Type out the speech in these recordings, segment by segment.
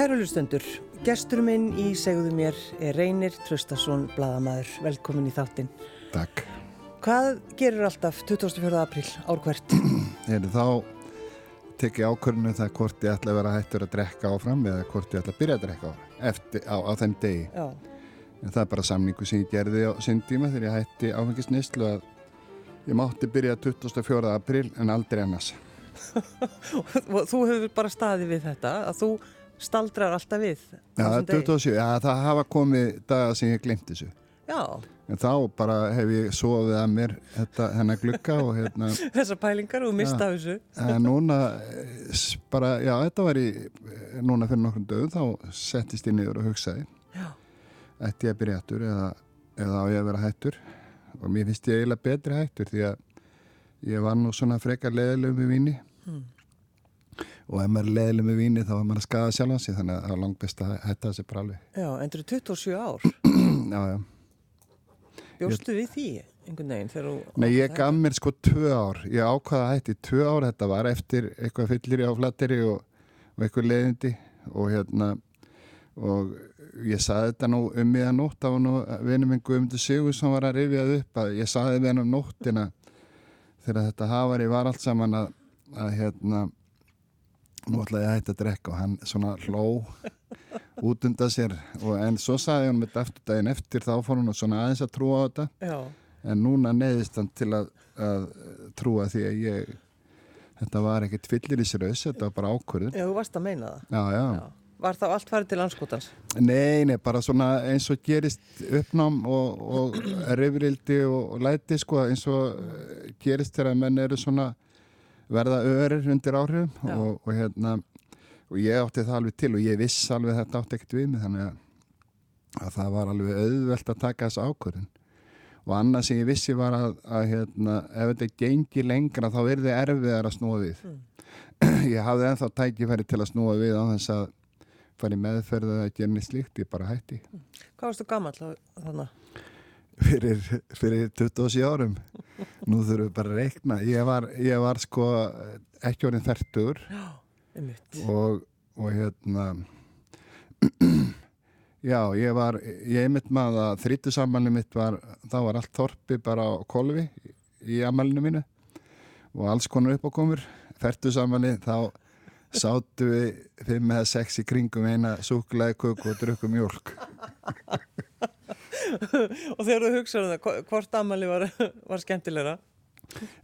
Kæru hlustendur, gestur minn í segðu mér er Reynir Tröstason, bladamæður. Velkomin í þáttinn. Takk. Hvað gerir alltaf 24. apríl ár hvert? Heru, þá tek ég ákvörðinu það hvort ég ætla að vera hættur að drekka áfram eða hvort ég ætla að byrja að drekka áfram eftir, á, á þeim degi. Já. En það er bara samningu sem ég gerði á sinn tíma þegar ég hætti áfengisnistlu að ég mátti byrja 24. apríl en aldrei annars. Þú hefur bara staðið við þetta, að þú staldrar alltaf við. Já, þessum degi. 27, já, það hafa komið dagar sem ég glemt þessu. Já, En þá bara hef ég sofið að mér þetta, hennar glukka og hérna, þessar pælingar og mista Já. þessu. en núna eh, bara, já, þetta var í, eh, núna fyrir nokkrum dögum, þá settist ég niður og hugsaði. Já. Ætti ég að byrja hættur eða, eða á ég að vera hættur og mér finnst ég eiginlega betri hættur því að ég var nú svona frekar leðilegum með víni Hmm. Og ef maður er leðilegum með víni þá er maður að skada sjálf sig þannig að það er langt best að hætta þessi bara alveg. Já, endur 27 ár. Já, já. Bjóstu við því einhvern veginn þegar þú... Nei, ég gaf mér sko tvö ár. Ég ákvaða að hætti tvö ár. Þetta var eftir eitthvað fyllir á flatteri og, og eitthvað leiðindi og hérna og ég saði þetta nú um miða nótt. Nú vinur minn Guðmundur Sigur sem var að rifjað upp að ég saði við hann um nóttina þegar þetta hafari var allt saman að, að hérna nú ætlaði ég að hætta að drekka og hann svona hló út undan sér og en svo saði hann með eftir daginn eftir þá fór hann svona aðeins að trúa á þetta Já, en núna neðist hann til að, að trúa því að ég þetta var ekkert fyllir í sér auðs þetta var bara ákvörðun já, þú varst að meina það. já, já. Var þá allt farið til anskotans? nei, nei, bara svona eins og gerist uppnám og, og reyfrildi og, og læti sko eins og gerist þegar menn eru svona verða örir undir áhrifum og, og hérna og ég átti það alveg til og ég viss alveg að þetta átti ekkert við mig þannig að, að það var alveg auðvelt að taka þessa ákvörðun. Og annað sem ég vissi var að, að hérna, ef þetta gengi lengra þá er þið erfiðar að snúa við. Ég hafði ennþá tækifæri til að snúa við á þess að fara í meðferð eða gera neitt slíkt, ég bara hætti. Hvað varstu gammal þannig? Fyrir, fyrir 27 árum. Nú þurfum við bara að reikna. Ég var, ég var sko ekki orðin einmitt. og, og hérna já, ég var ég einmitt maður að þrítu sammælinu mitt var, þá var allt þorpi bara á kolvi í ammælinu mínu og alls konar uppákomur. Færtu sammæli, þá sátu við fimm eða sex í kringum eina súklaði köku og drukku mjólk og þegar þú hugsaðu það, hvo- hvort amali var, var skemmtilegra?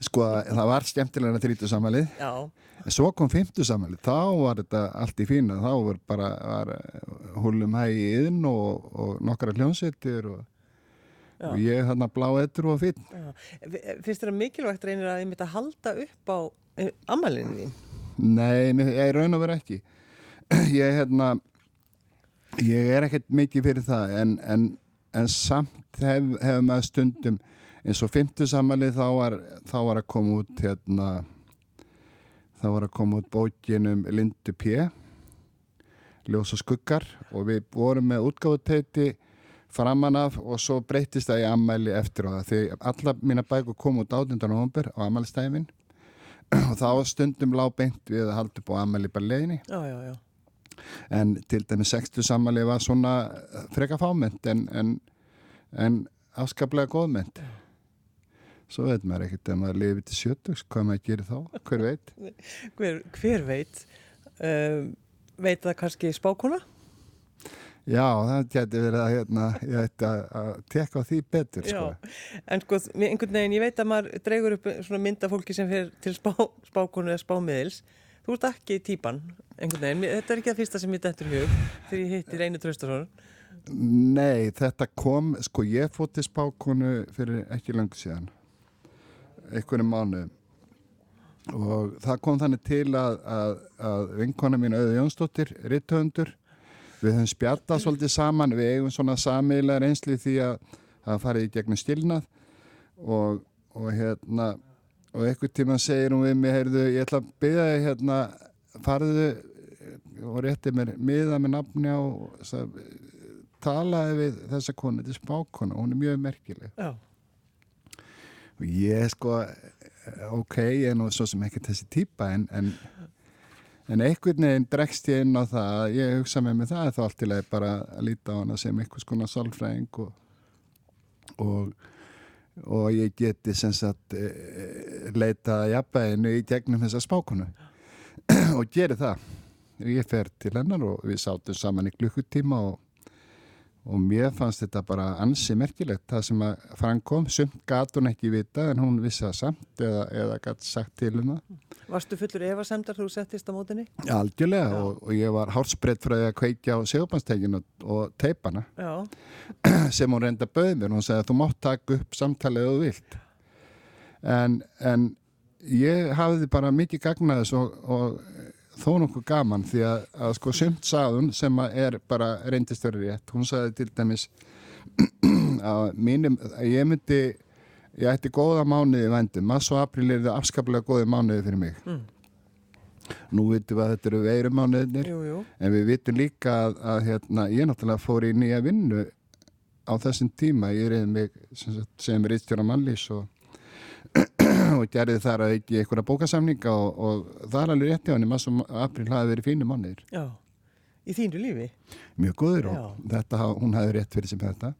sko, það var skemmtilega þrítu sammælið Já, En svo kom fymtusamæli, þá var þetta allt í fína, þá var bara var, húlum hægi inn og, og nokkra hljónsettir og, og ég þarna blá ettur og fín. já. Fi- Finnst þér að mikilvægt reynir að ég mitt að halda upp á amalinu þín? Nei, ég raun og vera ekki. Ég, hérna, ég er ekkert mikið fyrir það en, en, en samt hef, hef maður stundum eins og fymtusamæli þá var, þá var að koma út hérna, þá var að koma út bókinum Lindu P. Ljós og skuggar og við vorum með útgáfuteiti framan af og svo breytist það í ammæli eftir á það því alla mína bækur kom út 18. november á ammælistæmin og þá stundum lág beint við að halda upp á ammæli bara leiðinni Já, já, já. En til dæmis 60 sammæli var svona eh, freka fámynd en, en, en afskaplega góðmynd svo veit maður ekkert ef maður lifið til sjötugs hvað maður gerir þá, hver veit Hver, hver veit? Um, veit það kannski spákona? Já, það geti verið að hérna, ég ætti að, að tekka því betur sko. Já, en sko, einhvern veginn, ég veit að maður dreigur upp svona mynda fólki sem fyrir til spá, spákonu eða spámiðils. Þú ert ekki típan, einhvern veginn. Þetta er ekki það fyrsta sem ég dettur í hug þegar ég hitti Reyni Traustason. Nei, þetta kom, sko ég fótt til spákonu fyrir ekki langt síðan einhverjum mánu og það kom þannig til að, að, að vinkona mín Auður Jónsdóttir, ritthöndur við höfum spjallað svolítið saman við eigum svona samiðlega reynsli því að það farið í gegnum stilnað og, og hérna og einhver tíma segir hún við mig heyrðu, ég ætla að byggja þig hérna farðu og rétti mér miða með nafni á og talaði við þessa konu, þetta er spákona hún er mjög merkileg. Já, og ég sko ok, ég er nú svo sem ekki þessi típa en, en, En einhvern veginn dregst ég inn á það að ég hugsa með mig það þá allt í leið bara að líta á hana sem einhvers konar sálfræðing og, og, og ég geti sem sagt e, leita jafnbæðinu í gegnum þessa spákonu. Og geri það. Ég fer til hennar og við sátum saman í klukkutíma og og mér fannst þetta bara ansi merkilegt það sem að Frank kom, sumt gat hún ekki vita en hún vissi það samt eða, eða gæti sagt til um það. Varstu fullur efasemdar þú settist á mótinni? Algjörlega og, og ég var hálsbreytt frá að kveikja á segjubanstekinu og, og teipana Já, sem hún reynda bauð mér. Hún sagði að þú mátt taka upp samtalið og vilt en, en ég hafiði bara mikið gagnaðis og, og þó nokkuð gaman því að, að sko sumt sagðun sem er bara reyndist verið rétt, hún sagði til dæmis að mínum, að ég myndi ég ætti góða mánuði vændum, mass og april er það afskaplega góði mánuði fyrir mig. Mm. nú vitum við að þetta eru veiru mánuðinir jú, jú. en við vitum líka að, að hérna, ég náttúrulega fór í nýja vinnu á þessum tíma, ég reyði mig sem, sem reyðstjóra mannlýs og og gerði þar að ekki einhverja bókasamninga og, og það er alveg rétti á henni maður sem april hafi verið fínu mánuðir Já, í þínu lífi? Mjög góður og Já. þetta, haf- hún hafi rétt fyrir sem þetta.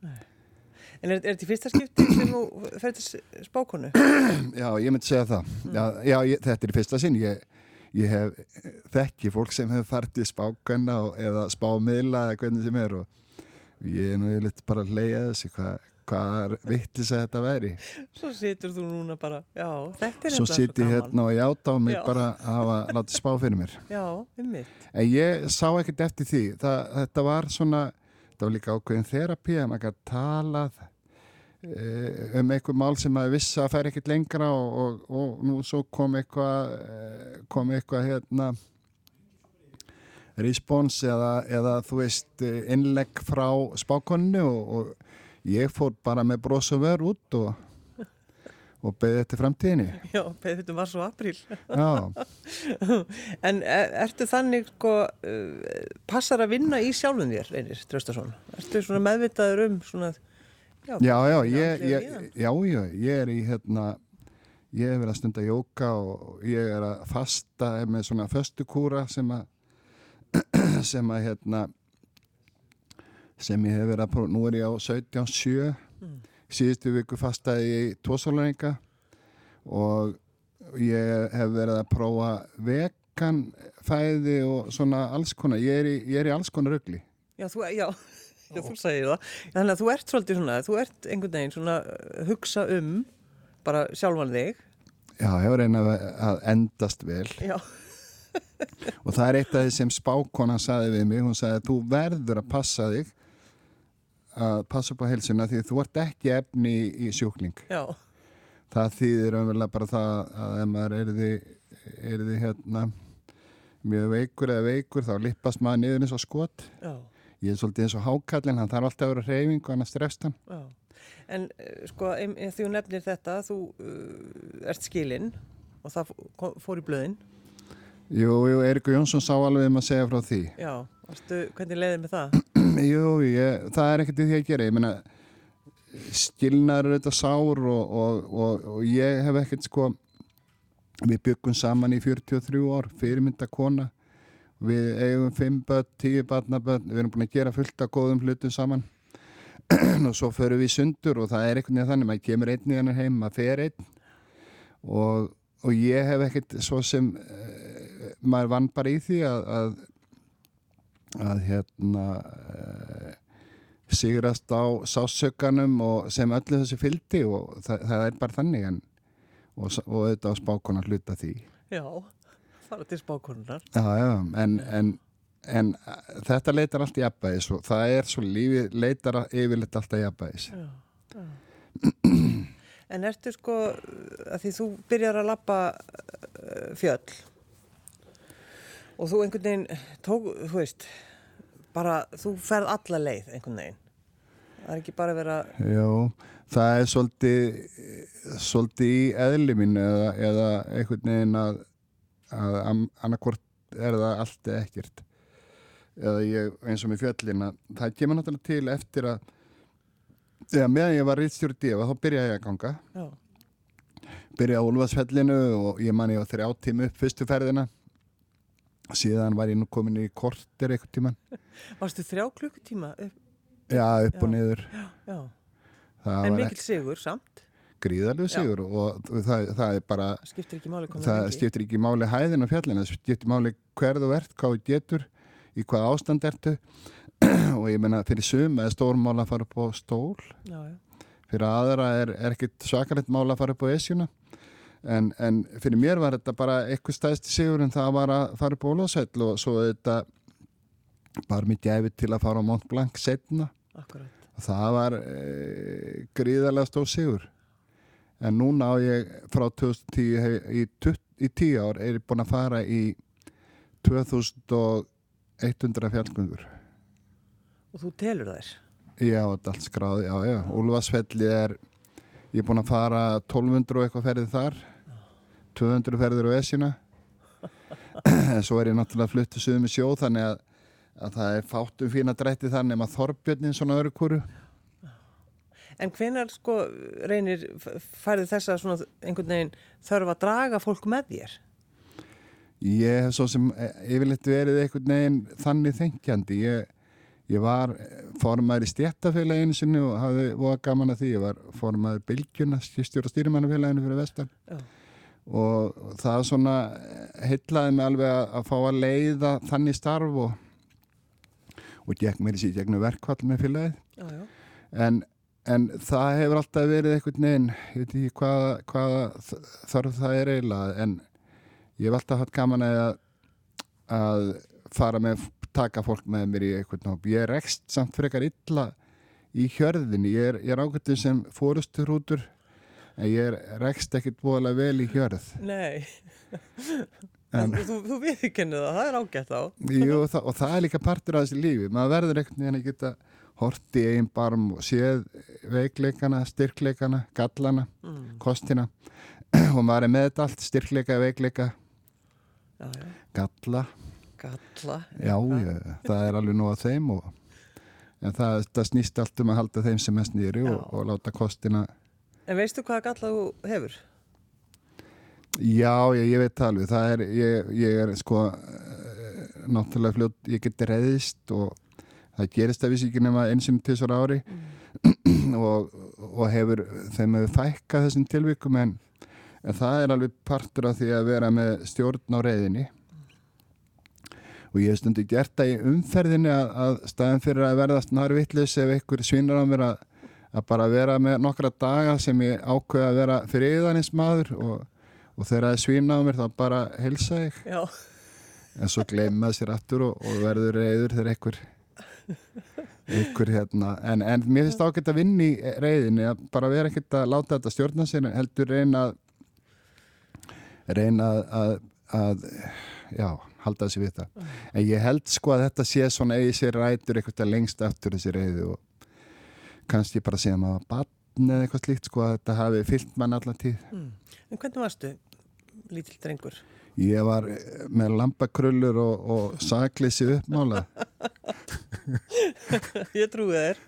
En er, er þetta í fyrsta skipti sem þú fer til spákonu? já, ég myndi segja það. Já, já ég, þetta er í fyrsta sinn. Ég, ég hef þekki fólk sem hefur farið spákanna og, eða spámiðla eða hvernig sem er og ég er nú litt bara að leiða þessi hvað hvað vittis að þetta væri Svo situr þú núna bara, já, þetta er svo sitt ég hérna og játa á mig Já. bara að hafa látið spá fyrir mér Já, um mitt En ég sá ekkert eftir því. Það, þetta var svona, þetta var líka ákveðin þerapi að maður gæti talað eh, um einhver mál sem maður vissi að færi ekkert lengra og, og, og nú svo kom eitthvað, eh, kom eitthvað hérna respons eða, eða þú veist eh, innlegg frá spákonni og, og ég fór bara með bros og vör út og, og beðið eftir framtíðinni. Já, beðið var svo april Já. En er, ertu þannig sko, uh, passar að vinna í sjálfum þér, Einir Traustason? Ertu svona meðvitaður um svona, já, Já, já, ég, ég, já, já, ég er í hérna, ég hef verið að stunda jóka og ég er að fasta með svona föstukúra sem að, sem að hérna, sem ég hef verið að prófa, nú er ég á 17.7, Mm. síðustu viku fastaði ég í tósálaringa og ég hef verið að prófa vegan fæði og svona alls konar, ég er í, ég er í alls konar rugli. Já, þú, já, já, þú segir það. Þannig að þú ert svolítið svona, þú ert einhvern veginn svona uh, hugsa um bara sjálfan þig. Já, ég var reyna að, að endast vel. Já, Og það er eitt af því sem spákona saði við mig, hún saði að þú verður að passa þig að passa upp á heilsuna því þú ert ekki efni í, sjúkling. já, Það þýðir umverulega bara það að ef maður er því, er því hérna mjög veikur eða veikur þá lippast maður niður eins og skot. já, Ég er svolítið eins og hákallin, hann þarf alltaf að vera hreyfing og hann að strefst hann. En uh, sko, því þú nefnir þetta, þú uh, ert skilinn og það fór í blöðin. Jú, jú, Eirikur Jónsson sá alveg um að segja frá því. Já, varstu, hvernig leiðið með það? Jú, ég, það er ekkert því að gera. Ég meina, skilnaður er þetta sár og, og, og, og ég hef ekkert sko, við byggum saman í 43 ár, fyrirmynda kona. Við eigum 5 börn, 10 barnabörn, við erum búin að gera fullt af góðum hlutum saman. og svo förum við sundur og það er einhvern veginn þannig, maður kemur einn í hann heim, maður fer einn og, ég hef ekkert svo sem uh, maður vann bara í því að, að að hérna uh, sigrast á sásökanum og sem öllu þessu fylgdi og það, það er bara þannig en, og, og auðvitað á spákona hluta því Já, fara til spákonunar. já, já, en, en, en uh, þetta leitar allt í jafnbæðis og það er svo lífið leitar yfirleitt alltaf í jafnbæðis Já, já. En ertu sko, að því þú byrjar að lappa fjöll og þú einhvern veginn tók, þú veist, bara þú ferð alla leið einhvern veginn. Það er ekki bara vera, Já, það er svolítið, svolítið í eðli mín eða, eða einhvern veginn að, að annarkvort er það allt eða ekkert. Eða ég, eins og með fjöllina, það kemur náttúrulega til eftir að, eða meðan ég var rýttstjóri dífa, þá byrjaði ég að ganga. já, Byrjaði á Úlfarsfellinu og ég man ég á þrjá tíma upp fyrstu ferðina síðan var ég nú komin í korter eitthvað tíman Varstu þrjá klukkutíma upp? já, upp og Já. niður Já. það En var mikill sigur samt. gríðarlega sigur og það, það er bara Skiptir ekki máli skiptir ekki máli hæðin á fjallinu, það skiptir máli hver þú ert, hvað þú getur í hvað ástand ertu og ég meina fyrir sum er stórmál að fara upp á stól Já, já. fyrir aðra er, er ekkit svakalegt mál að fara upp á esjuna en, en fyrir mér var þetta bara eitthvað stæðst sigur en það var að fara upp á Ólafsæll og svo þetta bara mér gæfi til að fara á Mont Blanc setna Akkurat. og það var e, gríðarlega stór sigur en núna á ég frá 2010 hef, í, í 10 ár er ég búin að fara í 2100 fjallgöngur Og þú telur þær. Já, þetta er allt skráð, já, já. Úlfarsfelli er, ég er búinn að fara 1200 og eitthvað ferðið þar, 200 ferðir á Esjuna, en svo er ég náttúrulega fluttu suðum í sjó þannig að, að það er fátum fína drætti þar nema Þorbjörnin svona öru kúru. En hvenar sko reynir færði þessa svona einhvern veginn þörf að draga fólk með þér? Ég hef svo sem eh, yfirleitt verið einhvern veginn þannig þengjandi. Ég, ég var formæður í stjættafélaginu sinni og hafði voða gaman að því. Ég var formæður Bylgjuna, stjórn stýrimannafélaginu fyrir vestan. Já. Og það svona heitlaði mig alveg að, fá að leiða þannig starf og, og gekk mér í síðan gegnum verkvall með já. En, en það hefur alltaf verið einhvern veginn, ég veit ekki hvaða, hvaða þarf það er eiginlega, en ég hef alltaf hatt gaman að, að fara með, taka fólk með mér í einhvern hóp. Ég er rekst samt frekar illa í hjörðinni, ég er, er ágættið sem fórusturhútur, en ég er rekst ekkit búinlega vel í hjörð. Nei, En, þú, þú, þú viðkennu það, það er ágætt á. jú, það, og það er líka partur af þessi lífi, maður verður einhvern veginn að geta hort í einn barm og séð veikleikana, styrkleikana, gallana, Mm. kostina og maður er með þetta allt, styrkleika, veikleika, Já, já. galla, Galla. já, já, það er alveg nóg af þeim og en það, það snýst allt um að halda þeim sem mest nýri og, og láta kostina, En veistu hvaða galla þú hefur? já, ég, ég veit alveg, það er, ég, ég er sko eh, náttúrulega fljótt, ég get reyðist og það gerist að vissi ekki nema einsum svo ári. Og, og hefur þeim hefur fækkað þessum tilvikum en, en það er alveg partur af því að vera með stjórn á reyðinni og ég hef stundu gert það í umferðinni að, að staðan fyrir að verða snar vittlis ef einhver svinar á mér að, að bara vera með nokkra daga sem ég ákveða að vera maður og, og þegar það svína á mér þá bara helsa ég Já. en svo gleyma sér aftur og, og verður reyður þegar einhver einhver hérna en, en mér finnst ágætt að vinna í reyðinni að bara vera ekkert að láta þetta stjórna sér heldur reyna að reyna að, að, að já, halda þessi við það en ég held sko að þetta sé svona eigi sér rætur eitthvað lengst aftur þessi reyði og kannski bara að maður var batn eða eitthvað slíkt sko að þetta hafi fyllt mann allan tíð Mm. En hvernig varstu, lítill drengur? Ég var eh, með lambakrullur og, og sakleysi uppmála. Ég trúi þér.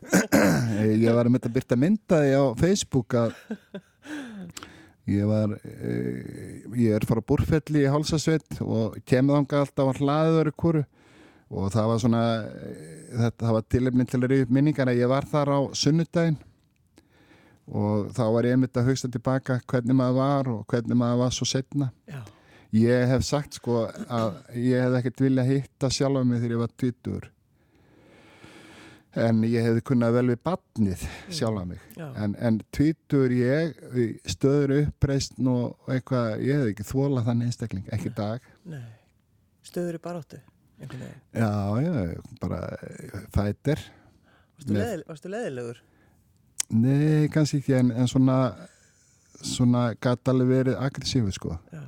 Ég var með þetta byrta myndaði á Facebook að ég var, eh, ég er fara búrfelli í Hálsasveit og kemur þanga alltaf á hlaður ykkur og það var svona, eh, þetta það var tilefni til að reyða upp minningar að ég var þar á sunnudaginn og þá var ég einmitt að hugsta tilbaka hvernig maður var og hvernig maður var svo setna. Já. Ég hef sagt sko að ég hef ekkert viljað hitta sjálfa mig þegar ég var 20 en ég hefði kunnað vel við badnið sjálfa mig Já. en, en 20 ég stöður uppreist og eitthvað, ég hef ekki þólað þann einstakling, ekki dag Nei. Stöður í baróttu. Já, já, bara leðil, varstu leðilegur? Nei, kannski ekki en, en svona svona gæti alveg verið aggressífu sko Já.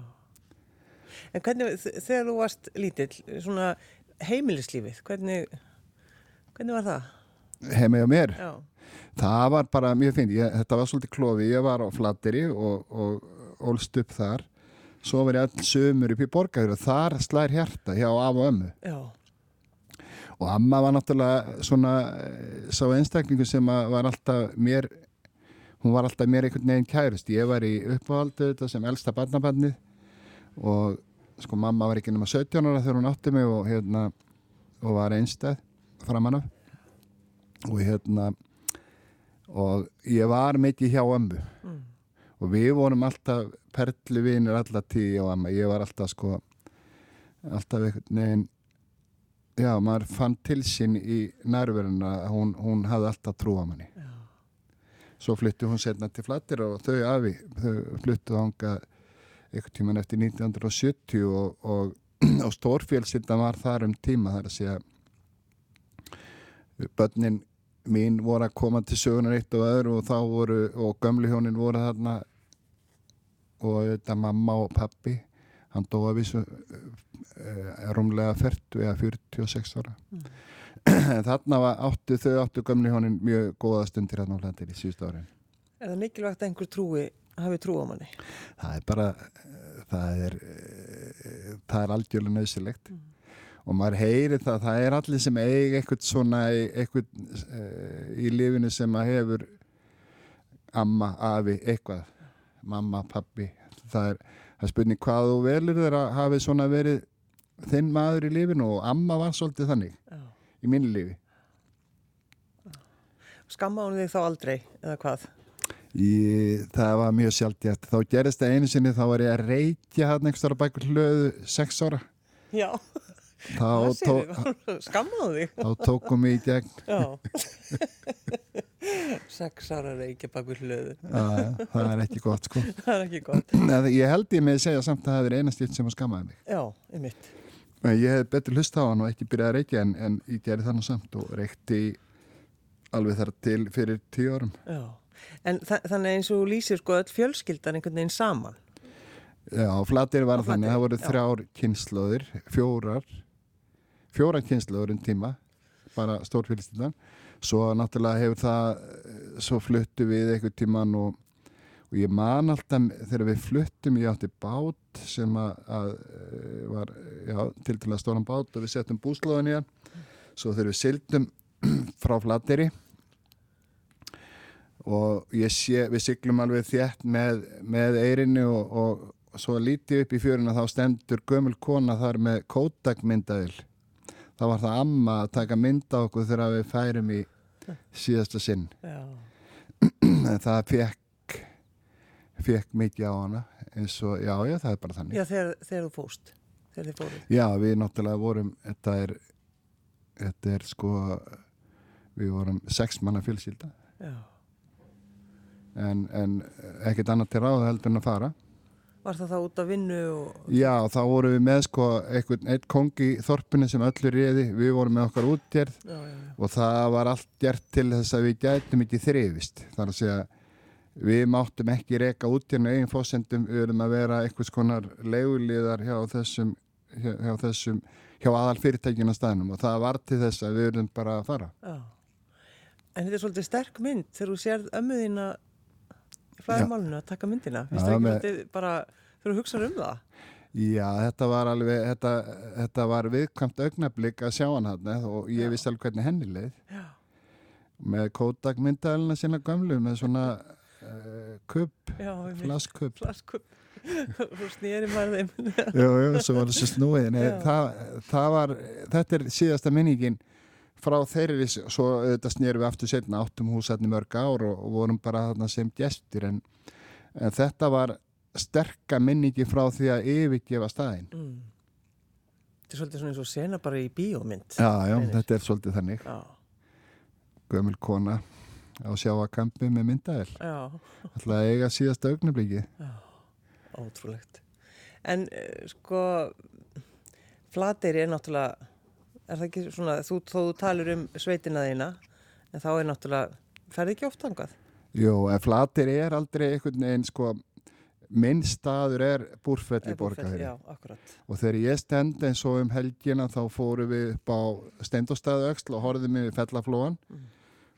En hvernig, þegar þú varst lítill, svona heimilislífið, hvernig, hvernig var það? heima hjá mér Já. Það var bara mjög fint, ég, þetta var svolítið klofi, ég var á Flateri og, og ólst upp þar, svo var ég all sömur upp í borgarður og þar slær hjarta hjá af og ömmu. Já. Og amma var náttúrulega svona eh, sá einstaklingu sem var alltaf mér, hún var alltaf mér einhvern veginn kærust. Ég var í uppáhaldu þetta sem elsta barnabannið og sko mamma var ekki nema 17 ára þegar hún átti mig og hérna og var einstæð framan af og hérna og ég var mikið hjá ömmu Mm. Og við vorum alltaf perlu vinir alla tíu á amma. Ég var alltaf sko alltaf einhvern veginn já, maður fann til sín í nærveruna hún, hún hafði alltaf trú á manni. Já. svo flyttu hún setna til flattir og þau afi, þau fluttu ánga einhvern tíman eftir 1970 og, og, og stórfjölsynda var þar um tíma þar að segja. Börnin mín voru að koma til sögunar eitt og öðru og þá voru og gömlu hjónin voru þarna og þetta mamma og pappi hann dói að vísu uh, rúmlega 40 eða 46 ára Mm. þarna var, áttu þau áttu gömlu hjónin mjög góða stundir hérna á hlandir í síðust árin Er það mikilvægt að einhver trúi, hafi trú á manni? það er bara eh, það er, eh, það er algjörlega nöðsilegt Mm. Og maður heyri það, það er allir sem eigi eitthvað svona eitthvað, uh, í lifinu sem að hefur amma, afi, eitthvað. Mamma, pappi það er, það er spurning hvað þú velur þegar að hafi svona verið þinn maður í lifinu og amma var svolítið þannig Já. í mínu lifi Skamma hún þig þá aldrei, eða hvað? Í, það var mjög sjálfgætt þá gerist það einu sinni, þá var ég að reykja hann einhverstara bækur hlöðu sex ára. Já, þá, það tó, séu við, skamma hún þig? þá tókum við í gegn. Sex ára reykja bak við hlöðu. að, það er ekki gott sko Það er ekki gott. Ég held ég með að segja samt að það er eina stíft sem að skammaði mig Já, einmitt. Nei, ég hef betur hlust á hann og ekki byrjað að reykja en, en ég gerði þannig samt og reykti alveg þar til fyrir tíu árum Já. En þa þannig eins og lýsir sko öll fjölskyldan einhvern veginn saman. Já, flatir var þannig, það voru já. þrjár kynnslóðir, fjórar, fjórar kynnslóður um tíma, bara stórfélstildan. Svo náttúrulega hefur það, eh, svo fluttu við einhvern tíman og, og ég man alltaf þegar við fluttum, ég átti bát sem að, að eh, var, til til að stóran bát og við settum búslóðin í hann. Svo þegar við sildum frá flateri og sé, við siglum alveg þétt með, með eirinni og, og svo lítið upp í fjöruna þá stendur gömul kona þar með kótakmyndaðil þá var það amma að taka mynda okkur þegar við færum í síðasta sinn en það fekk fekk mikið á hana eins og, já, já, það er bara þannig Já, þegar, þegar þú fóst. Þegar þið fóruð. já, við náttúrulega vorum þetta er, þetta er sko við vorum sex manna fjölskylda Já. en, en ekkert annað til ráða heldur en að fara Var það þá út af vinnu og... Já, þá vorum við með sko einhvern, eitt kong í þorpinu sem öllu réði, við vorum með okkar útgerð Já, já, já. og það var allt gert til þess að við gætum ekki þrifist. Það er að segja, við máttum ekki reka útgerðinu eigin fósendum, við erum að vera einhvers konar leguliðar hjá þessum, hjá, hjá þessum, hjá aðal fyrirtækina staðnum og það var til þess að við erum bara að fara. En þetta er svolítið sterk mynd þegar þú sérð ömmuðina í Já. flæðumálinu að taka myndina. Vistu ekki með- svolítið bara þegar þú hugsaður um það? Já, þetta var alveg, þetta, þetta var viðkvæmt augnablík að sjá hann hann og ég vissi alveg hvernig henni leið. Já. með Kodak myndalina sína gömlu með svona uh, kubb, Já, einmitt. flaskubb Flaskup. Þú snýri maður þeim. jú, jú, svo var þessu snúið það, það var, þetta er síðasta minningin frá þeirri svo þetta snýrum við aftur setna áttum húsatni mörg ár og, og vorum bara þarna sem gestur en, en þetta var sterka minningi frá því að yfirgefa staðinn Mm. Þetta er svolítið svona eins og sena bara í bíómynd. Já, já, Reynir. þetta er svolítið þannig Já. gömul kona á sjáakampi með myndaðil Já. ætlaði að eiga síðasta augnabliki Ótrúlegt. En uh, sko, Flateyri er náttúrulega, er það ekki svona, þú, þó þú talur um sveitina þína, en þá er náttúrulega, ferði ekki oft hangað? Jú, en flatir er aldrei einhvern veginn sko minn staður er búrfell í Er Búrfell? borgarfyrir Já, akkurat. og þegar ég stend eins og um helgina þá fórum við upp á stendostæðu öxl og horfðum við fellaflóan Mm.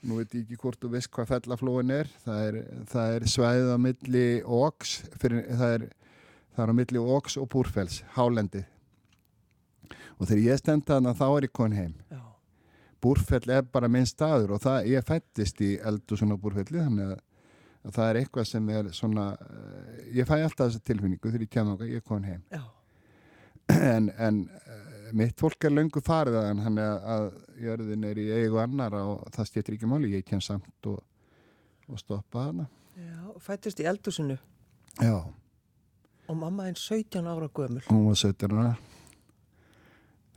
nú veit ég ekki hvort þú veist hvað fellaflóin er það er, það er svæðið á milli óks fyrir, það, er, það er á milli óks og búrfells hálendi og þegar ég stend þarna þá er ég kon heim. Já, búrfell er bara minn staður og það, ég fættist í eldu svona búrfelli þannig að, að það er eitthvað sem er svona eh, ég fæ alltaf þessa tilfinningu þegar ég kemur okkar, ég er komin heim. En, en eh, mitt fólk er löngu farið að hann að, að jörðin er í eigu annar og það stýttir ekki máli, ég kem samt og, og stoppa hana Já, fættist í eldusinu Já, og mamma einn 17 ára gömul. hún var 17 ára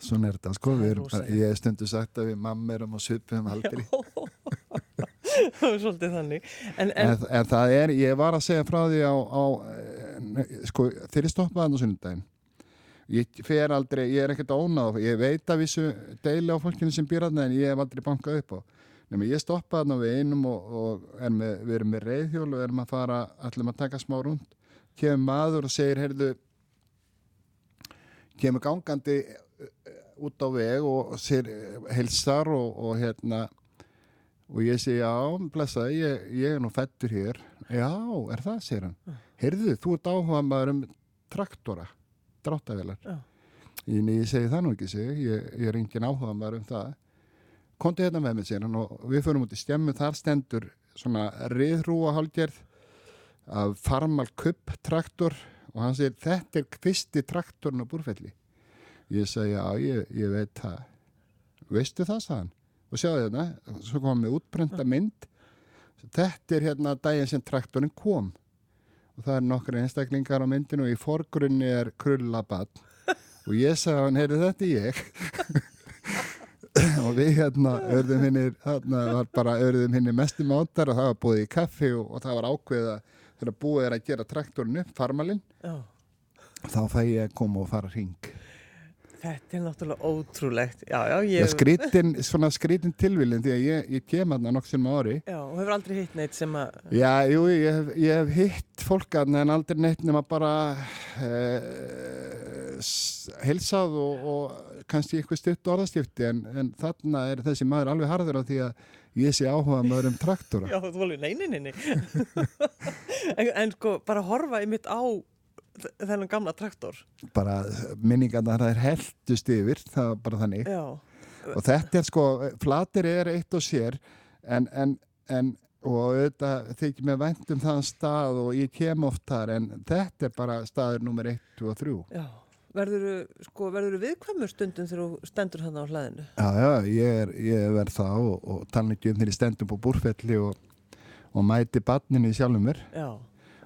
Svona er þetta sko, er bara, ég hef stundu sagt að við mamma erum á svipum aldrei svolítið þannig. En, en, en, en það er, ég var að segja frá því á, á eh, sko, þegar ég stoppaði hann á sunnudaginn. Ég fer aldrei, ég er ekkert ónáð ég veit að vissu deili á fólkinu sem býr hann en ég hef aldrei bankað upp á. Nefnir, ég stoppaði hann á við einum og, og er með, við erum með reyðhjól og erum að fara allir að taka smá rúnd kemur maður og segir, heyrðu kemur gangandi út á veg og sér helsar og, og hérna og ég segi, já, blessaði, ég, ég er nú fættur hér. Já, er það, segir hann. Heyrðu, þú ert áhuga maður um traktora, dráttavelar. Já. Ég, segi það nú ekki, segi, ég, ég er engin áhuga maður um það. Kontu hérna með mig, segir hann, og við förum út í stjemmu, þar stendur svona riðrúa hálgerð af Farmal Kupp traktor og hann segir, þetta er fyrsti traktorn á búrfelli. Ég segi, já, ég, ég veit það. Veistu það, sagði hann. Og sjáðu hérna, svo komum við útbrenda mynd. Þetta er hérna daginn sem traktorinn kom. Og það er nokkru einstaklingar á myndinu og í forgrunni er krullabann. Og ég sagði hann, heyrðu þetta ég. og við hérna örðum hinnir, þarna var bara örðum hinnir mestum áttar og það var búið í kaffi og, og það var ákveða þegar búið er að gera traktorinn upp, farmalinn, þá fæ ég að koma og fara hring. Þetta er náttúrulega ótrúlegt. Já, já, Ég... Skrítin, svona skrítin tilvílin því að ég, ég kem aðna nokksum ári. Já, og hefur aldrei hitt neitt sem að... Já, jú, ég hef, ég hef hitt fólk aðna en aldrei neitt nema bara eh, heilsað og, og kannski eitthvað stutt orðastifti en, en þarna er þessi maður alveg harður á því að ég sé áhuga maður um traktora. Já, þú volið neyninni. en, en sko, bara horfa í mitt á þennan gamla traktor. Bara minningarnar það er heldust yfir, það var bara þannig. Já, og þetta er sko, flatir er eitt og sér en, en, en og auðvitað þykir mér vænt um þann stað og ég kem oft þar en þetta er bara staður nummer 1, 2 og 3 já. Verður sko, verðurðu viðkvæmur stundum þegar þú stendur hann á hlaðinu? Já, já, ég er, ég er það og, og tala ekki um þegar ég stendum på búrfelli og, og mæti badninu í sjálfum mér Já.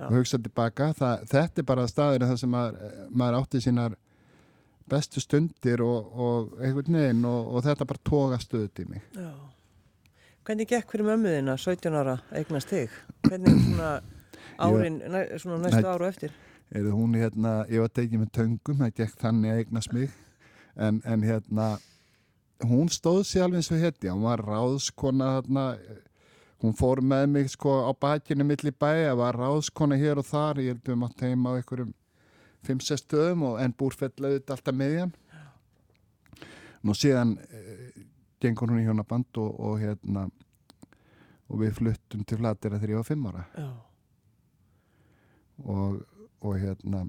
Og hugsa tilbaka það, þetta er bara staður þar sem maður, maður átti sínar bestu stundir og, og einhvern veginn og, og þetta bara tóga stöðut í mig já. Hvernig gekk fyrir mömmuðina 17 ára eignast þig? Hvernig svona árin, næ, svona næstu Nei. áru eftir? er hún hérna, ég var tekið með töngum það gekk þannig að eignast mig en, en hérna hún stóð sér alveg eins og hétti hún var ráðskona þarna hún fór með mig sko á bakinu milli bæja, var ráðskona hér og þar ég held við mátt heima á einhverjum 5-6 stöðum og en búrfellaði þetta alltaf miðjan. Nú síðan eh, gengur hún í hjónaband og, og hérna og við fluttum til þegar ég var 5 ára. Já, og, og hérna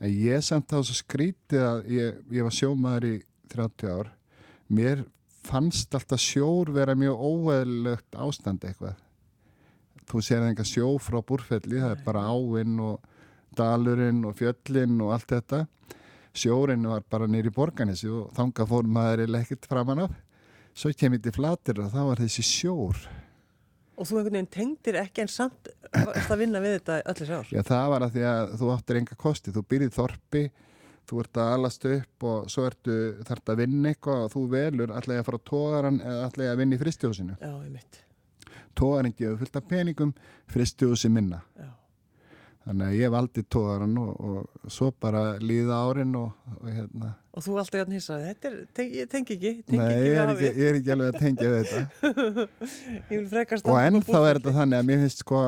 en ég samt þá svo skrítið að ég, ég var sjómaður í 30 ár. Mér fannst alltaf sjór vera mjög óeðlögt ástand eitthvað. Þú sér enga sjó frá búrfelli það er bara áinn og dalurinn og fjöllinn og allt þetta. Sjórin var bara nýri borganessi og þanga fór maður ekkert framan af. Svo kemur til flatir og þá var þessi sjór. Og þú einhvern veginn tengdir ekki en samt að vinna við þetta öllis ár. Já, það var að því að þú áttir enga kosti. Þú byrðið þorpi, þú ert að alast upp og svo ertu þarft að vinna eitthvað og þú velur allega að fara á tógaran eða allega að vinna í fristjóðsinu. Tógaran gefur fullt af peningum, fristjóðsi minna. Já. Þannig að ég valdi tógaran og, og svo bara líða árin og, og hérna. Og þú alltaf játn hissaði, þetta er, tengi ekki, tengi Nei, ekki ég er ekki, ég er ekki alveg að tengja þetta. Og ennþá er þetta þannig að mér finnst sko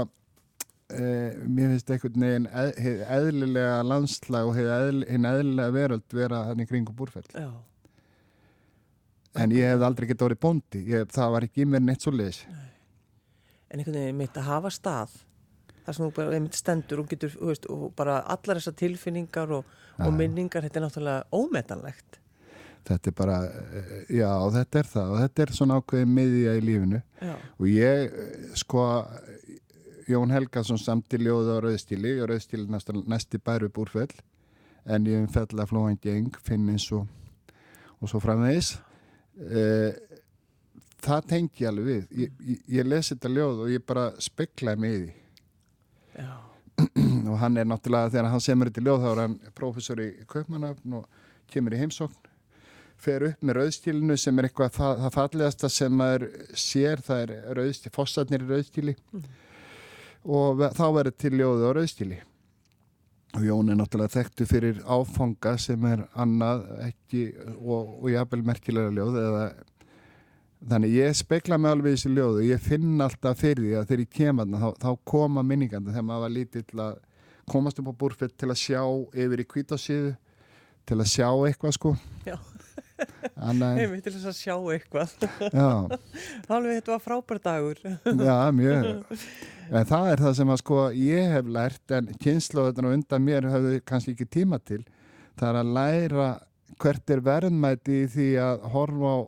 eh, mér finnst einhvern veginn eð, eðlilega landslag og eðl, hinn eðlilega veröld vera þannig kringum búrfell. Já, en ég hef aldrei getið orðið bóndi. Ég, það var ekki í mér neitt svo leis en einhvern veginn mitt að hafa stað þar sem þú bara einmitt stendur og getur, þú veist, og bara allar þessar tilfinningar og, og minningar, þetta er náttúrulega ómetanlegt. þetta er bara, eh, já þetta er það og þetta er svona ákveðið miðja í lífinu. Já, og ég eh, sko Jón Helgason samti ljóði á Rauðstíli og Rauðstíli næsti, bæru búrfell. En ég um fell að flóan geng, finn eins og, og svo framvegis. Uh, það tengi alveg við. Ég, ég, ég lesi þetta ljóð og ég bara speklaði mig í því. Já, og hann er náttúrulega, þegar hann semur þetta ljóð þá er hann prófessor í Kaupmannafn og kemur í heimsókn. Fer upp með rauðstílinu sem er eitthvað það, það fallegasta sem maður sér það er rauðstíl, fossarnir í rauðstíli og þá verður til ljóðu á rauðstíli. Og Jón er náttúrulega þekktu fyrir áfanga sem er annað ekki og, og jafnvel merkilega ljóð eða þannig ég spekla mig alveg í þessu ljóðu ég finn alltaf fyrir því að þegar ég kem að þá, þá koma minningandi þegar maður var lítill að komast upp á búrfett til að sjá yfir í kvításíðu til að sjá eitthvað sko. Já. Heimi til þess að sjá eitthvað. Alveg þetta var frábær dagur. já, mjög. En það er það sem að sko ég hef lært en kynnslóðunar undan mér hafðu kannski ekki tíma til. Það er að læra hvert er verðmæti í því að horfa á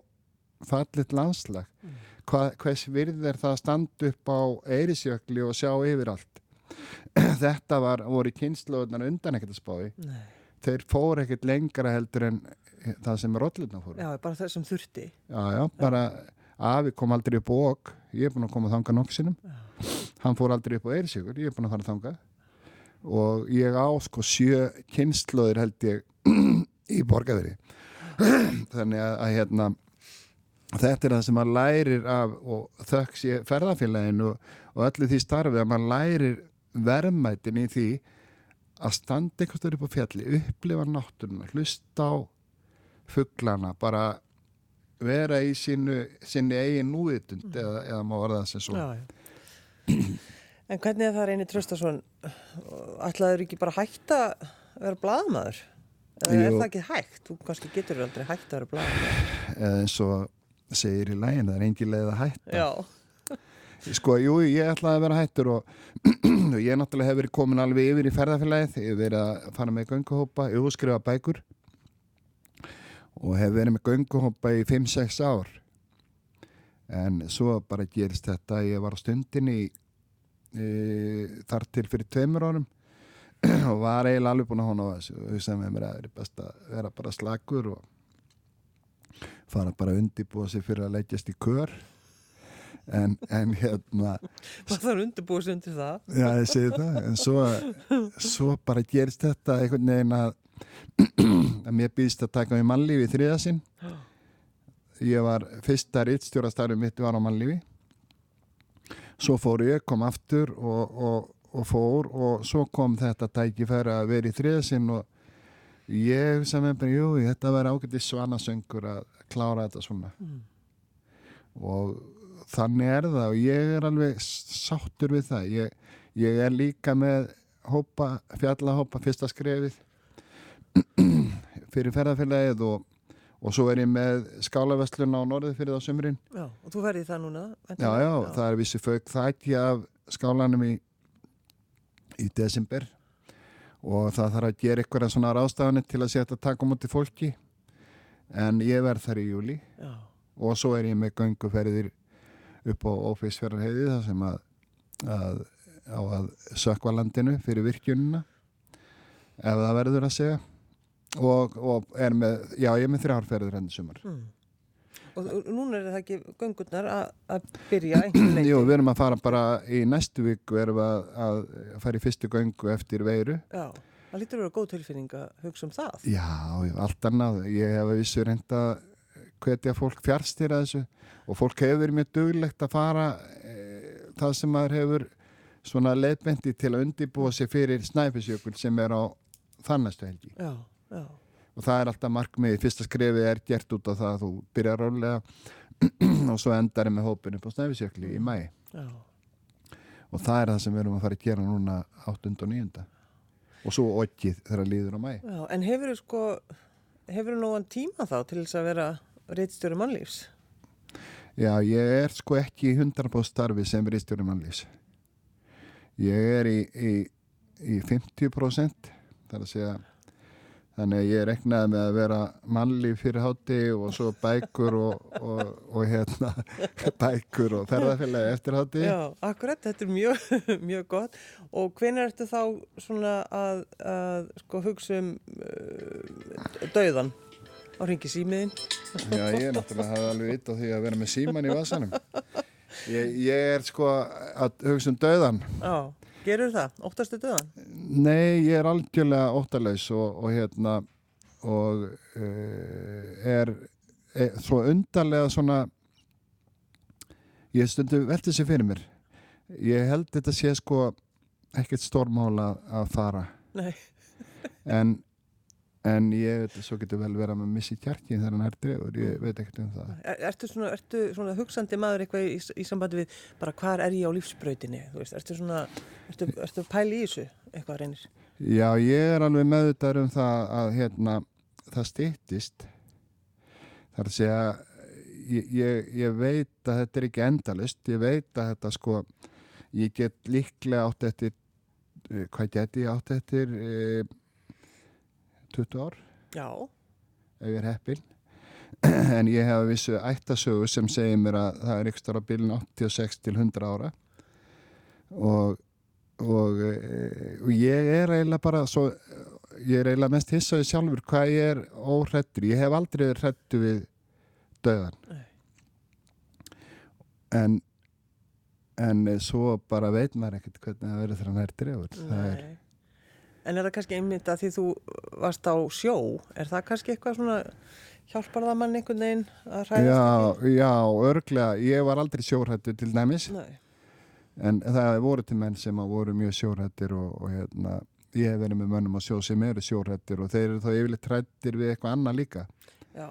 fallit landslag. Hva, hvers virð er það að standa upp á eirisjökli og sjá yfir allt? Þetta var, voru kynnslóðunar undan ekkert að spái Nei. þeir fóru ekkert lengra heldur en það sem rollurna fóru. Já, bara þessum þurfti. Já, já, bara afi kom aldrei upp á okk, ég er búin að koma að þanga nokksinum, hann fór aldrei upp á Eirsjökur, ég er búin að fara að þanga og ég á sko sjö kynnslóðir held ég í borgarveri þannig að, að hérna þetta er það sem maður lærir af og þökks ég ferðafélaginu og, og öllu því starfi að maður lærir verðmætin í því að standa eitthvað stöður upp á fjalli, upplifa náttúruna, hlusta á fugglana, bara vera í sínu, sinni eigin núvitund eða, eða má orða það sem svo. Já, já. En hvernig er það reynir Tröstason? Ætlaður ekki bara hægt að vera blaðmaður? Eða er það ekki hægt? Þú kannski getur aldrei hægt að vera blaðmaður. Eða eins og segir í lægin, það er engin leið að hætta. Já, Sko, jú, ég ætlaði að vera hættur og, og ég náttúrulega hef verið komin alveg yfir í ferðarfélagið, ég hef verið að fara með gönguhópa, ég hef skrifað bækur og hef verið með gönguhópa í 5-6 ár. En svo bara gerist þetta, ég var á stundinni e, þar til fyrir tveimur árum og var eiginlega alveg búin að hóna á þessu og hugsaði með mér að það er best að vera bara slagur og fara bara að undibúa sig fyrir að leggjast í kör en, en hérna maður þarf undirbúið sig undir það. já ég segi það en svo, svo bara gerist þetta einhvern veginn að að mér býðist að taka mig mannlífi í þriðasinn ég var fyrsta rittstjórastarfið mitt var á mannlífi. Svo fór ég, kom aftur og, og, og fór og svo kom þetta tækifæri að vera í þriðasinn og ég sem er bara, jú, þetta verði ágætið svanasöngur að klára þetta svona. Og þannig er það og ég er alveg sáttur við það. Ég, ég er líka með hópa, fjallahópa fyrsta skrefið fyrir ferðarfélagið og, og svo er ég með skálaveslun á norðið fyrir það sömurinn Já, og þú verði það núna? já, væntanlega? já, það er vissi fauk þætti af skálanum í í desember. Og það þarf að gera eitthvað svona ráðstafanir til að setja að taka á móti fólki. En ég verð þar í júli Já, og svo er ég með gönguferðir upp á Ófísfjörðarheiði þar sem að, að á að sökva landinu fyrir virkjunina ef það verður að segja og, og er með, já ég er með þrjárferðir henni sumar. mm. Og og núna er það ekki göngurnar að, að byrja einhvern veginn? Jú, við erum að fara bara í næstu erum við að, að fara í fyrstu göngu eftir veiru. Já, það lítur að vera góð tilfinning að hugsa um það. Já, allt annað. Ég hef að vissu reynda hvetja fólk fjárstýra þessu og fólk hefur mjög duglegt að fara e, það sem maður hefur svona leiðbendi til að undibúa sig fyrir snæfisjökul sem er á þannastu helgi. Já, já, Og það er alltaf markmið, fyrsta skrefið er gert út af það að þú byrjar rólega og svo endar er með hópin upp á snæfisjökli í mæ. já. Og það er það sem við erum að fara að gera núna 8. og 9. Og svo okkið þegar líður á mæ. já. En hefur þú sko, hefur þú nógan tíma þá til þess að vera reittstjóri mannlífs? Já, ég er sko ekki í 100% starfi sem ristjóri mannlýs. Ég er í, í, í 50% þar að segja þannig að ég reknaði með að vera mannli fyrir hátti og svo bækur og, og, og hérna bækur og ferðarfélagi eftir hátti Já, akkurat, þetta er mjög, mjög gott. Og hvenær ertu þá svona að, að sko hugsa um uh, dauðan á ringi símiðin? Já, ég er náttúrulega hafði alveg á því að vera með síman í vasanum. Ég, ég er sko að hugsa um dauðan Já, gerur það? Óttastu dauðan? Nei, ég er algjörlega óttalaus og, og hérna og uh, er, er svo undarlega svona ég stundu veltið sér fyrir mér ég held þetta sé sko ekkert stórmála að fara Nei, en, en ég veit svo getur vel verið að maður missi kjarkin þegar hann er dregur, ég veit ekkert um það. Er, ertu, svona, ertu svona hugsandi maður eitthvað í, í sambandi við bara hvar er ég á veist, ertu svona, ertu, ertu pæli í þessu eitthvað reynir? Já, ég er alveg meðvitaður um það að hérna, það stýttist þar að segja ég, ég, ég veit að þetta er ekki endalist ég veit að þetta sko ég get líklega átt eftir eh, hvað get ég átt eftir? E, 20 ár. Já, ef ég er heppin en ég hef vissu ættasögu sem segir mér að það er ykkur á bílun 86 til 100 ára. Og og, e, og ég er eiginlega bara svo, ég er eiginlega mest hissaði sjálfur hvað ég er óhrættur ég hef aldrei verið hrættu við döðan Nei. en en svo bara veit maður ekkert hvernig það verður þegar hann er drefur það er. En er það kannski einmitt að því þú varst á sjó, er það kannski eitthvað svona hjálpar það mann einhvern veginn að hræðast já, já, örglega ég var aldrei sjórhættur til dæmis. Nei, en það voru til menn sem voru mjög sjórhættir og, og hérna, ég hef verið með mönnum á sjó sem eru sjórhættir og þeir eru þá yfirleitt hrættir við eitthvað annað líka. Já,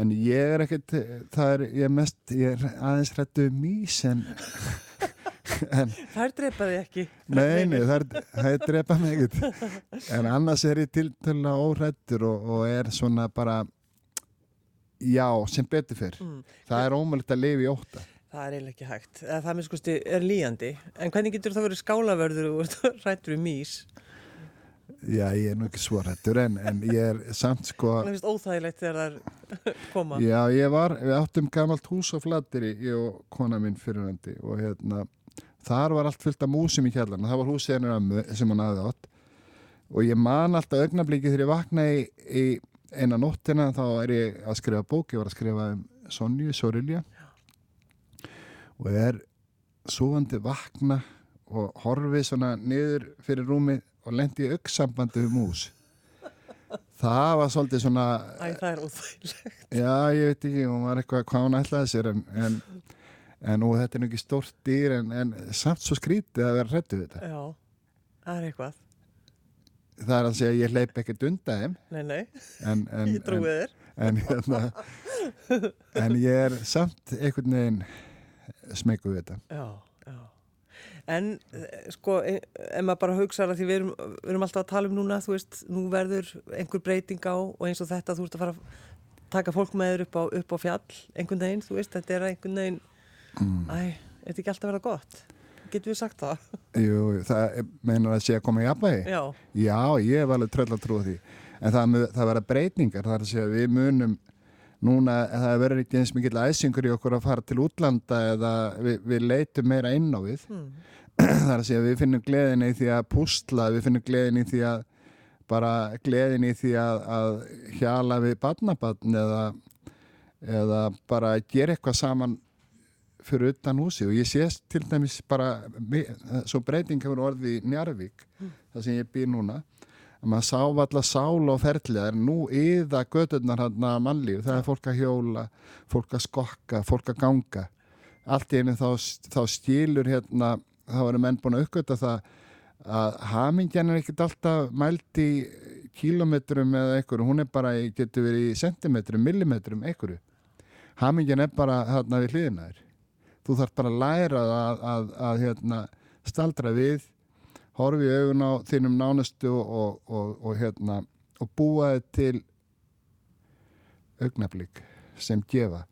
en ég er ekkert það er, ég er mest, ég er aðeins hrættu um mís en, en þær drepaði ekki. nei, nei, það er, það er drepa mig ekkert en annars er ég til til að óhrættur og, og er svona bara já, sem betur fyrr Mm. það er ómögulegt að lifa í óta Það er eiginlega ekki hægt. Eða það með skusti er líjandi. En hvernig getur það verið skálavörður og rættur um mís? já, ég er nú ekki svo hrættur en, en ég er samt sko Það finnst óþægilegt þegar það koma. Já, ég var, við áttum gamalt hús á Flateri, ég og kona mín fyrirvændi og hérna, þar var allt fullt af músum í kjallarna, það var húsið sem hann hafði átt. Og ég man alltaf augnabliki þegar ég vaknaði í, í eina nóttina þá er ég að skrifa bók, ég var að skrifa um Sonju, Sorilja og er súandi vakna og horfi svona niður fyrir rúmið og lendi í auksambandi við mús. Það var svolítið svona Æ, það er óþægilegt. Já, ég veit ekki, hún var eitthvað hvað hún ætlaði sér en, en, en og þetta er nú ekki stórt dýr en, en samt svo skrítið að vera hrættu við þetta. Já, það er eitthvað. Það er að segja að ég hleyp ekkert undan þeim Nei, nei, en, en, ég trúi þér. en, hérna, en ég er samt einhvern veginn smegu við þetta. Já, já. En eh, sko, e- ef maður bara hugsa að því við erum, við erum alltaf að tala um núna, þú veist, nú verður einhver breyting á og eins og þetta, þú ert að fara að taka fólk með þér upp á, upp á fjall, einhvern veginn, þú veist, þetta er einhvern veginn, Mm. æ, þetta er ekki alltaf vera gott. Getur við sagt það? Jú, það meinar að sé að koma í jafnvægi? Já, Já, ég hef alveg tröll að trúa því. En það, það verða breytingar, það er að segja að við munum núna, það verður ekki eins mikill æsingur í okkur að fara til útlanda eða við, við leitum meira inn á við. hmm. það er að segja að við finnum gleðin í því að pústla, við finnum gleðin í því að bara gleðin í því að, að hjala við badnabatn eða, eða bara gera eitthvað saman fyrir utan húsi og ég sé til dæmis bara svo breyting hefur orðið í Njarvík það sem ég býr núna að maður sá allar sál og er nú yða göturnar hann að mannlíf það er fólk að hjóla, fólk að skokka fólk að ganga. Allt í einu þá, þá stílur hérna þá eru menn búin að uppgöta það að hamingjan er ekkert alltaf mælt í kílometrum eða einhverju, hún er bara, getur verið í sentimetrum, millimetrum, einhverju. Hamingjan er bara hérna við hliðina þér þú þarf bara að læra að, að, að hérna, staldra við horfi í augun á þínum nánustu og, og, og, hérna og búa þið til augnablík sem gefa.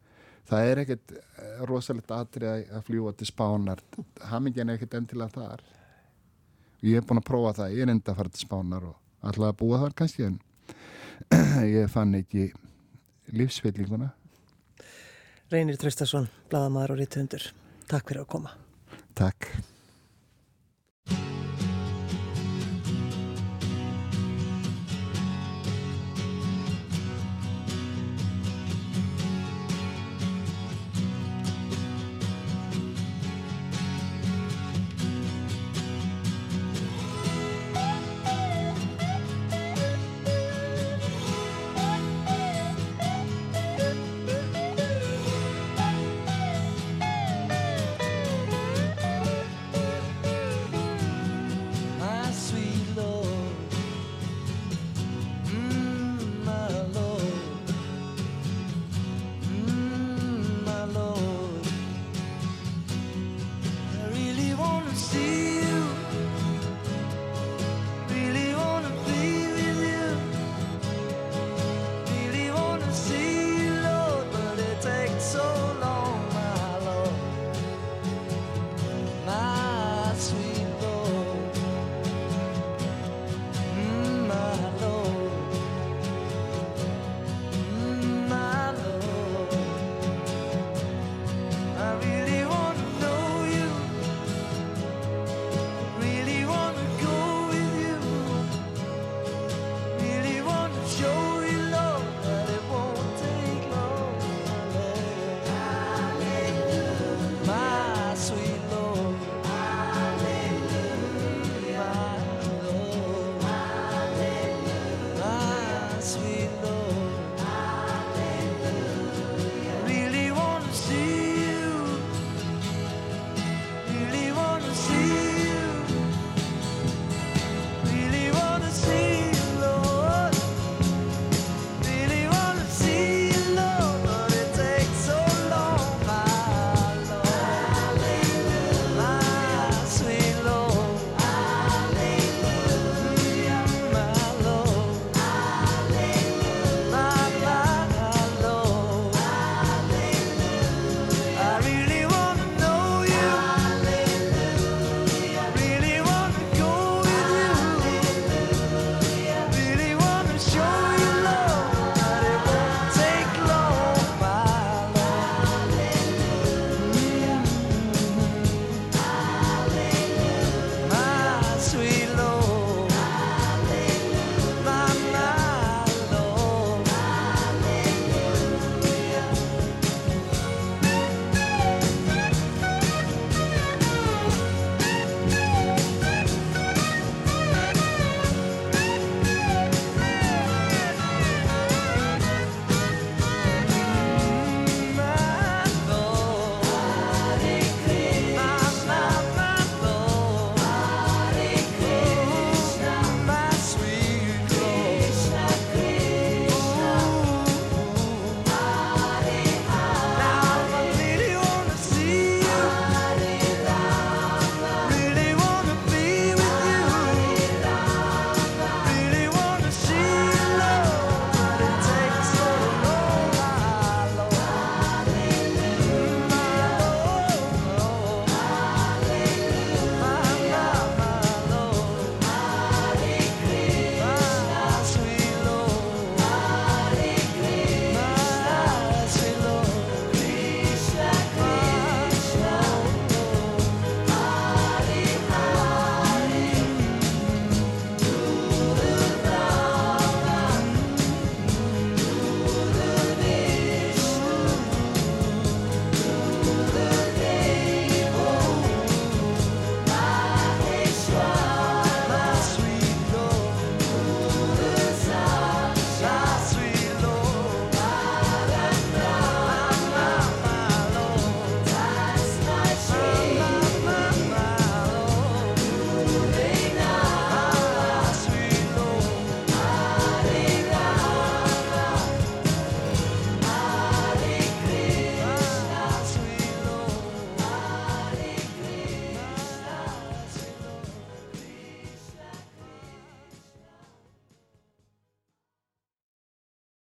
Það er ekkert eh, rosalegt atrið að- fljúa til spánar. Hamingjan er ekkert endilega þar. Ég er búin að prófa það, ég er enda að fara til spánar og alltaf að búa þar kannski en ég fann ekki lífsfyllinguna Reynir Traustason, bladamæður og rítuhundur. Takk fyrir að koma. Takk